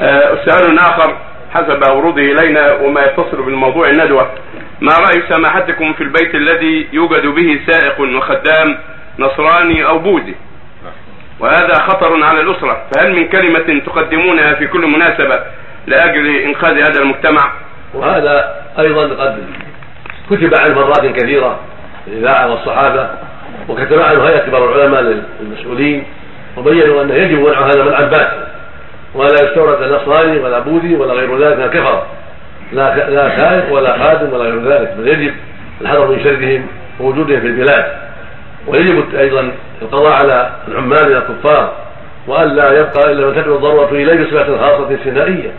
آه، سؤال آخر حسب وروده إلينا وما يتصل بالموضوع الندوه ما رأي سماحتكم في البيت الذي يوجد به سائق وخدام نصراني أو بوذي؟ وهذا خطر على الأسرة. فهل من كلمة تقدمونها في كل مناسبة لأجل إنقاذ هذا المجتمع؟ وهذا أيضا قد كتب عن مرات كثيرة الإذاعة والصحابة وكتب عنه هيئة كبار العلماء للمسؤولين وبينوا انه يجب منع هذا منعا باتا. ولا يستورد نصراني ولا بوذي ولا غير ذلك من الكفر لا لا سائق ولا خادم ولا غير ذلك بل يجب الحذر من شرهم ووجودهم في البلاد. ويجب أيضا القضاء على العمال من الكفار والا يبقى إلا من تدعو الضرورة اليه بصفه خاصه استثنائيه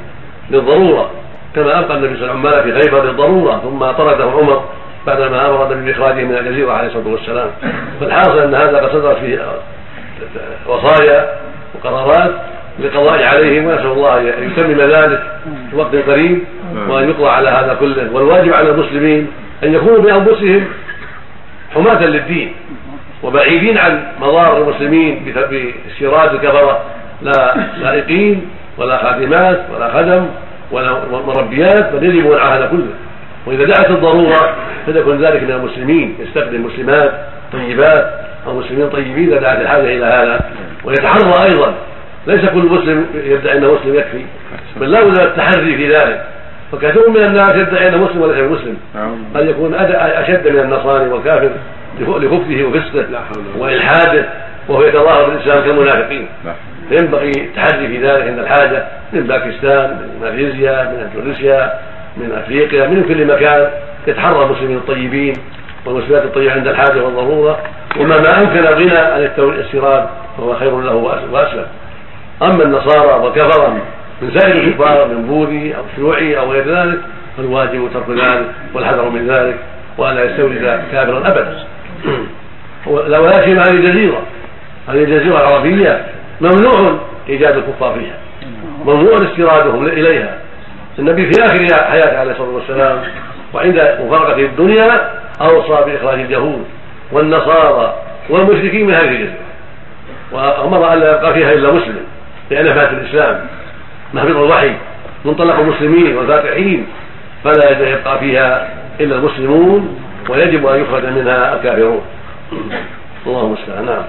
للضرورة كما ألقى النبي صلى الله عليه وسلم في خيبر للضرورة ثم طرده عمر بعدما أمر النبي بإخراجه من الجزيرة عليه الصلاة والسلام. فالحاصل أن هذا قد صدر فيه وصايا وقرارات للقضاء عليهم ونسأل الله أن يتمم ذلك في وقت قريب وأن يقضى على هذا كله. والواجب على المسلمين أن يكونوا بأنفسهم حماة للدين وبعيدين عن مضار المسلمين باستيراد الكفرة. لا سائقين ولا خادمات ولا خدم ولا مربيات بل يجب منع هذا كله. وإذا دعت الضرورة فليكن ذلك من المسلمين. يستخدم مسلمات طيبات أو مسلمين طيبين إذا دعت الحاجة إلى هذا. ويتحرى أيضا ليس كل مسلم يدعي انه مسلم يكفي بل لا بد التحري في ذلك. فكثير من الناس يدعي انه مسلم وليس بمسلم. قد يكون أشد من النصراني والكافر لكفره وفسقه وإلحاده وهو يتظاهر بالإسلام كالمنافقين. فينبغي التحري في ذلك عند الحاجة من باكستان من ماليزيا من إندونيسيا من أفريقيا من كل مكان يتحرى المسلمين الطيبين والمسلمات الطيبة عند الحاجة والضرورة. وما ما امكن الغنى عن الاستيراد فهو خير له وأسلم. أما النصارى وكفر من سائر الكفار من بوذي أو شيوعي أو غير ذلك فالواجب ترك ذلك والحذر من ذلك والا يستورد كافرا أبدا. ولا شيء هذه الجزيرة. هذه الجزيرة العربية ممنوع إيجاد الكفار فيها. ممنوع استيرادهم إليها. النبي في آخر حياته عليه الصلاة والسلام وعند مفارقة الدنيا أوصى بإخراج اليهود والنصارى والمشركين من هذه الجزيرة. وأمر أن لا يبقى فيها إلا مسلم. لأن فات الإسلام. محفظ الوحي منطلق المسلمين والفاتحين فلا يبقى فيها إلا المسلمون ويجب أن يخرج منها الكافرون. الله المستعان نعم